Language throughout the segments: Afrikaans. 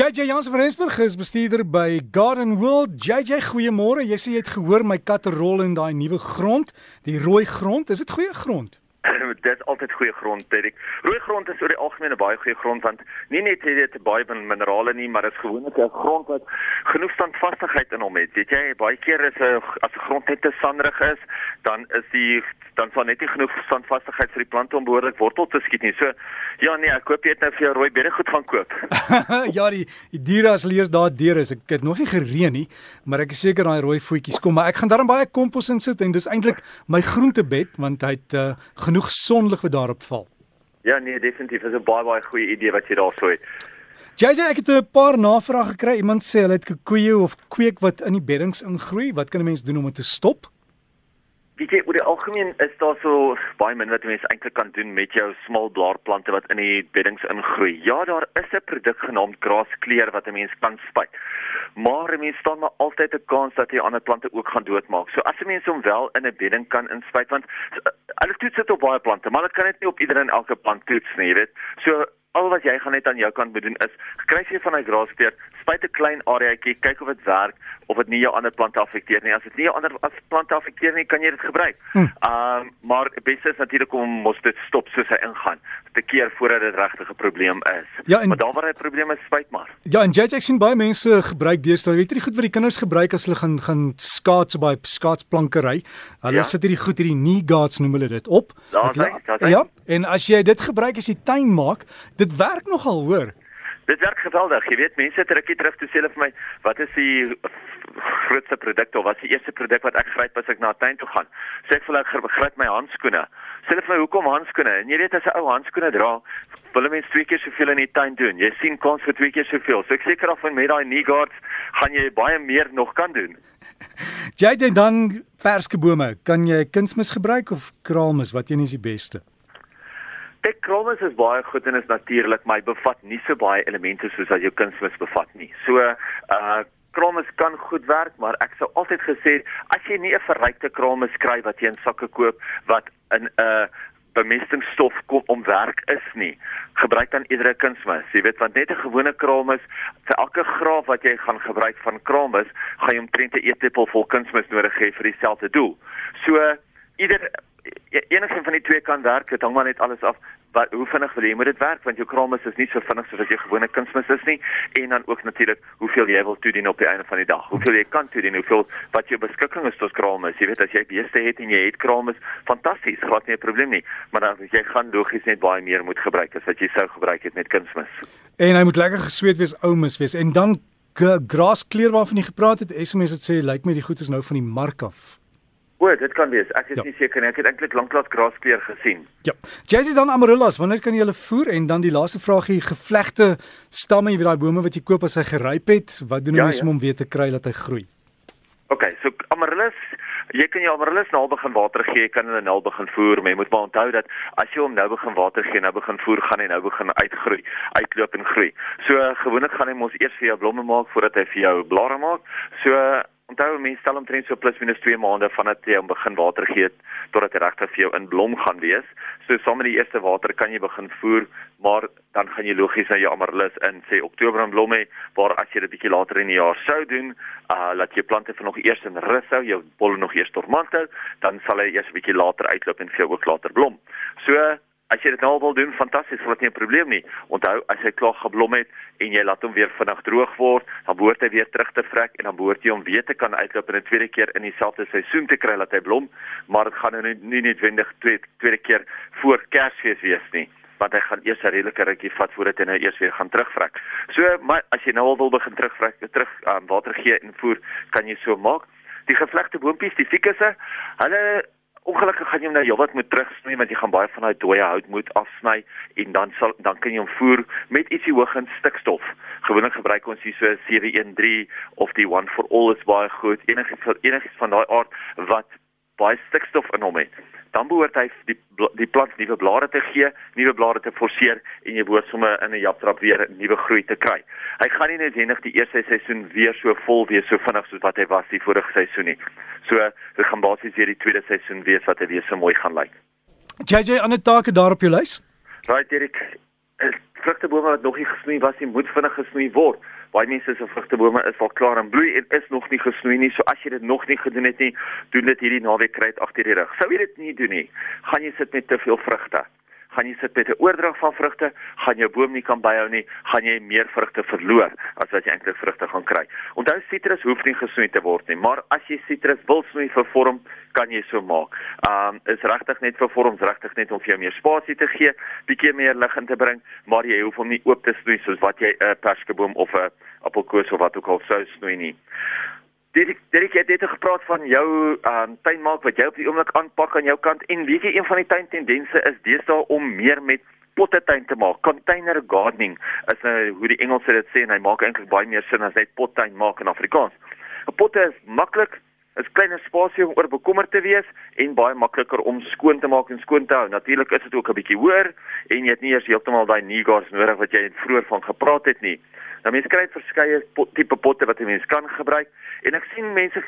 JJ Jansen van Rensburg is bestuurder by Garden World. JJ, goeiemôre. Jy sê jy het gehoor my katte rol in daai nuwe grond, die rooi grond. Is dit goeie grond? Dit is altyd goeie grond, Derek. Rooi grond is oor die algemeen 'n baie goeie grond want nie net het dit baie van minerale nie, maar dit is gewoonlik 'n grond wat genoeg standvastigheid in hom het. Weet jy, baie keer is 'n as 'n grond net te sanderig is, dan is die dan sal net nie genoeg standvastigheid vir die plante om behoorlik wortel te skiet nie. So ja nee, ek koop net nou vir jou rooi beddegoed gaan koop. ja, die die diere as leers daar deur is. Ek het nog nie gereën nie, maar ek is seker daai rooi voetjies kom, maar ek gaan daarin baie kompos insit en dis eintlik my groentebed want hy het uh, genoeg sonlig wat daarop val. Ja nee, definitief. Dit is 'n baie baie goeie idee wat jy daar sou het. JJ, ek het 'n paar navrae gekry. Iemand sê hulle het koeie of kweek wat in die beddings ingroei. Wat kan 'n mens doen om dit te stop? Weet jy, oor die algemeen is daar so baie min wat mense eintlik kan doen met jou smal blaarplante wat in die beddings ingroei. Ja, daar is 'n produk genaamd graskleur wat 'n mens kan spuit. Maar 'n mens staan maar altyd 'n kans dat jy ander plante ook gaan doodmaak. So as 'n mens hom wel in 'n bedding kan inspuit want hulle toets dit op baie plante, maar dit kan net nie op iedereen elke plant toets nie, jy weet. So al wat jy gaan net aan jou kant moet doen is kry jy van daai graskleur, spuit 'n klein areaatjie, kyk of dit werk of dit nie jou ander plante affekteer nie. As dit nie jou ander as plante affekteer nie, kan jy dit gebruik. Hm. Ehm um, maar beste is natuurlik om mos dit stop soos hy ingaan. Te keer voordat dit regtig 'n probleem is. Ja, en, maar daar waar hy 'n probleem is, spuit maar. Ja, en JJ sien baie mense gebruik deesdae. Weet jy goed wat die kinders gebruik as hulle gaan gaan skaats by skaatsplankery? Hulle ja. sit hierdie goed hierdie knee guards noem hulle dit op. Daar sê, daar sê. Ja, en as jy dit gebruik as jy tuin maak, dit werk nogal, hoor. Dit werk geweldig. Jy weet, mense het rukkie terug toe sê hulle vir my, wat is die grootste produk of wat is die eerste produk wat ek gryp as ek na 'n tuin toe gaan? Sê ek vir hulle gryp my handskoene. Sê hulle vir my hoekom handskoene? En jy weet as 'n ou handskoene dra, wil mense twee keer soveel in die tuin doen. Jy sien kans vir twee keer soveel. So ek seker af van met daai knee guards gaan jy baie meer nog kan doen. Jy dan perskebome, kan jy kunsmis gebruik of kraalmis? Wat een is die beste? Ek kraalmis is baie goed en is natuurlik, maar hy bevat nie so baie elemente soos wat jou kunsmis bevat nie. So, uh kramis kan goed werk, maar ek sou altyd gesê as jy nie 'n verrykte kramis kry wat jy in sakke koop wat in 'n uh, bemestingsstof kom om werk is nie, gebruik dan eerder kunsmis. Jy weet want net 'n gewone kramis vir elke graaf wat jy gaan gebruik van kramis, gaan jy omtrent 'n eetlepel vol kunsmis nodig hê vir dieselfde doel. So ieder e-, enigeen van die twee kan werk, dit hang maar net alles af wat hoe vinnig wil jy moet dit werk want jou kramis is nie so vinnig soos wat jou gewone kunsmis is nie en dan ook natuurlik hoeveel jy wil toedien op die einde van die dag. Hoeveel jy kan toedien, hoeveel wat jou beskikking is tot kramis. Jy weet as jy beeste het en jy het kramis, fantasties, glad nie 'n probleem nie, maar dan jy gaan logies net baie meer moet gebruik as wat jy sou gebruik het met kunsmis. En hy moet lekker gesweet wees, ou mis wees en dan graskleur waarvan jy gepraat het, SMS het sê lyk like my die goed is nou van die mark af. O, dit kan wees. Ek is ja. nie seker nie. Ek het eintlik lanklaas graskleur gesien. Ja. Jaysie dan amarellas, wanneer kan jy hulle voer en dan die laaste vraagie, gevlegte stamme, jy weet daai bome wat jy koop as hy geryp het, wat doen 'n ja, mens ja. om hom weer te kry dat hy groei? OK, so amarellas, jy kan jou amarellas nou begin water gee, jy kan hulle nou begin voer, maar jy moet maar onthou dat as jy hom nou begin water gee, nou begin voer, gaan hy nou begin uitgroei, uitloop en groei. So gewoonlik gaan hy mos eers vir jou blomme maak voordat hy vir jou blare maak. So Onthou mense stel omtrent so plus minus 2 maande vandat jy hom begin water gee totdat hy regtig vir jou in blom gaan wees. So saam met die eerste water kan jy begin voer, maar dan gaan jy logies na jou amaryllis in sê Oktober in blom hê, waar as jy dit bietjie later in die jaar sou doen, uh laat jy plante vir nog eers in rus hou, jou bolle nog eers dormant hou, dan sal hy eers 'n bietjie later uitloop en vir jou ook later blom. So As jy dit nou wil doen, fantasties, wat nie 'n probleem nie. Onthou, as hy klaar geblom het en jy laat hom weer vinnig droog word, dan behoort hy weer terug te vrek en dan behoort jy hom weer te kan uitloop in 'n tweede keer in dieselfde seisoen te kry dat hy blom, maar dit gaan nou nie, nie noodwendig tweede tweede keer voor Kersfees wees nie want hy gaan eers 'n redelike rukkie vat voordat hy nou eers weer gaan terugvrek. So, maar as jy nou al wil begin terugvrek, terug um, water gee en voer, kan jy so maak. Die gevlegte boontjies, die fikusse, hulle Ongelukkig gaan jy hom nou heelwat moet terugsny want jy gaan baie van daai dooie hout moet afsny en dan sal dan kan jy hom voer met ietsie hoog in stikstof. Gewoonlik gebruik ons hier so 713 of die one for all is baie goed. Enigiets enigiets van daai aard wat baie stikstof in hom het dan behoort hy die die plant nuwe blare te gee, nuwe blare te forceer en jy behoort sommer in 'n japtrap weer nuwe groei te kry. Hy gaan nie net enig die eerste seisoen weer so vol wees so vinnig soos wat hy was die vorige seisoen nie. So hy gaan basies weer die tweede seisoen wees wat hy weer so mooi gaan lyk. JJ ander take daar op jou lys? Right Erik, vrugtebome wat nog nie gesnoei was nie, moet vinnig gesnoei word. Baie mense se vrugtebome is al klaar en bloei en is nog nie gesnoei nie. So as jy dit nog nie gedoen het nie, doen dit hierdie naweek kry dit agter die rug. Sou jy dit nie doen nie, gaan jy sit met te veel vrugte gaan jy sit met 'n oordrag van vrugte, gaan jou boom nie kan byhou nie, gaan jy meer vrugte verloor as wat jy eintlik vrugte gaan kry. Onthou sitrus hoef nie gesnoei te word nie, maar as jy sitrus wil snoei vir vorm, kan jy so maak. Um is regtig net vir vorms, regtig net om vir jou meer spasie te gee, bietjie meer lig in te bring, maar jy hoef hom nie oop te snoei soos wat jy 'n perskeboom of 'n appelkoos of wat ook al sou snoei nie. Dit dit het dit gepraat van jou um tuinmaak wat jy op die oomblik aanpak aan jou kant en weet jy een van die tuintendense is deesdae om meer met potte tuin te maak. Container gardening is nou hoe die Engelse dit sê en hy maak eintlik baie meer sin as net pottuin maak in Afrikaans. 'n Potte is maklik, is kleiner spasie om oor bekommerd te wees en baie makliker om skoon te maak en skoon te hou. Natuurlik is dit ook 'n bietjie hoër en jy het nie eers heeltemal daai nigars nodig wat jy vroeër van gepraat het nie. Nou mense kry verskeie pot, tipe potte wat 'n mens kan gebruik en ek sien mense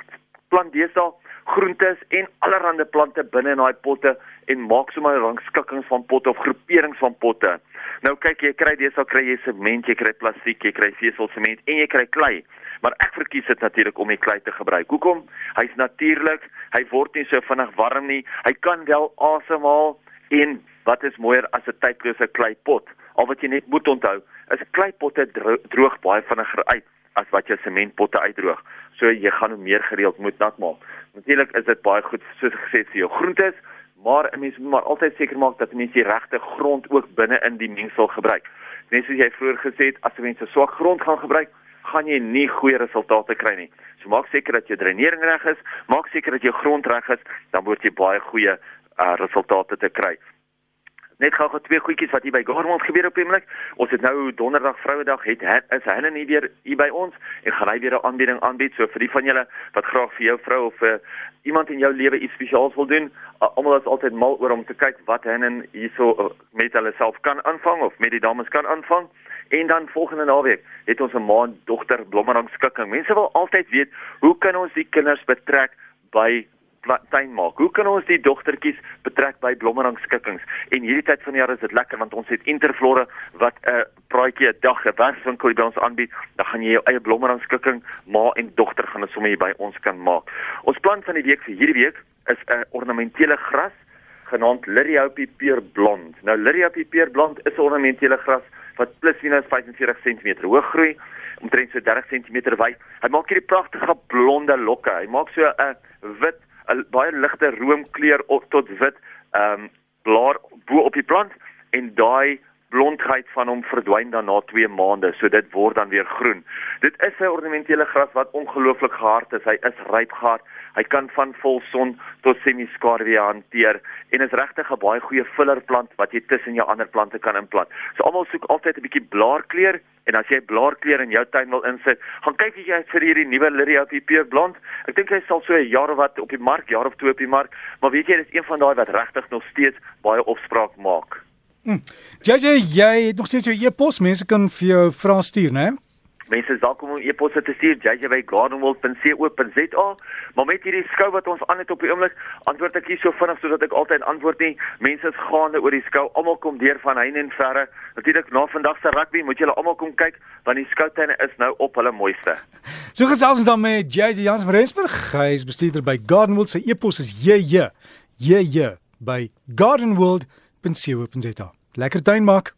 plant deesdae groentes en allerlei plante binne in daai potte en maak sommer rangskikkings van potte of groeperings van potte. Nou kyk jy kry deesdae kry jy sement, jy kry plastiek, jy kry vesel sement en jy kry klei. Maar ek verkies dit natuurlik om die klei te gebruik. Hoekom? Hy's natuurlik, hy word nie so vinnig warm nie. Hy kan wel asemhaal en wat is mooier as 'n tydlose kleipot? Al wat jy net moet onthou, is kleipotte droog baie vinniger uit as wat jou sementpotte uitdroog. So jy gaan hom meer gereeld moet nat maak. Natuurlik is dit baie goed soos gesê vir jou groentes, maar 'n mens moet maar altyd seker maak dat mense die regte grond ook binne in die mengsel gebruik. Net soos jy vroeër gesê het, as mense swak grond gaan gebruik, gaan jy nie goeie resultate kry nie. So maak seker dat jou drenering reg is, maak seker dat jou grond reg is, dan word jy baie goeie uh, resultate te kry. Net gou gou twee goedjies wat hier by Garmont gebeur op die oomblik. Ons het nou Donderdag Vrouedag het is hy nie weer hier by ons en gaan hy weer 'n aanbieding aanbied so vir die van julle wat graag vir jou vrou of vir uh, iemand in jou lewe iets spesiaals wil doen. Uh, Almal is altyd mal oor om te kyk wat hen hierso uh, met hulle self kan aanvang of met die dames kan aanvang. En dan volgende naweek het ons 'n maand dogter blommerang skikking. Mense wil altyd weet, hoe kan ons die kinders betrek by tuin maak. Hoe kan ons die dogtertjies betrek by blommerangskikkings? En hierdie tyd van die jaar is dit lekker want ons het Interflora wat 'n uh, praatjie 'n dag 'n werkswinkel by ons aanbied. Dan gaan jy jou eie blommerangskikking ma en dogter gaan dit sommer hier by ons kan maak. Ons plan van die week vir hierdie week is 'n ornamentele gras genaamd Liriopie peerblond. Nou Liriopie peerblond is 'n ornamentele gras wat plus minus 45 cm hoog groei omtrent so 30 cm wyd. Hy maak hierdie pragtige blonde lokke. Hy maak so 'n wit 'n baie ligte roomkleur op tot wit ehm um, blaar bo op die plant en daai blondheid van hom verdwyn dan na 2 maande, so dit word dan weer groen. Dit is 'n ornamentele gras wat ongelooflik gehard is. Hy is ryp gehard. Hy kan van volson tot semi-skaduwee hanteer en is regtig 'n baie goeie fillerplant wat jy tussen jou ander plante kan inplant. So almal soek altyd 'n bietjie blaarkleur en as jy blaarkleur in jou tuin wil insit, gaan kyk jy vir hierdie nuwe Lyria PP blond. Ek dink hy sal so 'n jaar of wat op die mark, jaar of twee op die mark, maar weet jy, dis een van daai wat regtig nog steeds baie opspraak maak. Hm. JJ, jy het nog steeds jou e-pos, mense kan vir jou vra stuur, né? Mense welkom om e-posse te stuur jj@gardenworld.co.za. Maar met hierdie skou wat ons aan het op die oomblik, antwoord ek hier so vinnig sodat ek altyd antwoord nie. Mense is gaande oor die skou. Almal kom deur van heine en verre. Natuurlik na vandag se rugby moet julle almal kom kyk want die skoutuine is nou op hulle mooiste. So gesels ons dan met JJ Jans van Rensburg. Hy is bestuurder by Gardenworld. Sy e-pos is jj jj by gardenworld.co.za. Lekker tuin maak.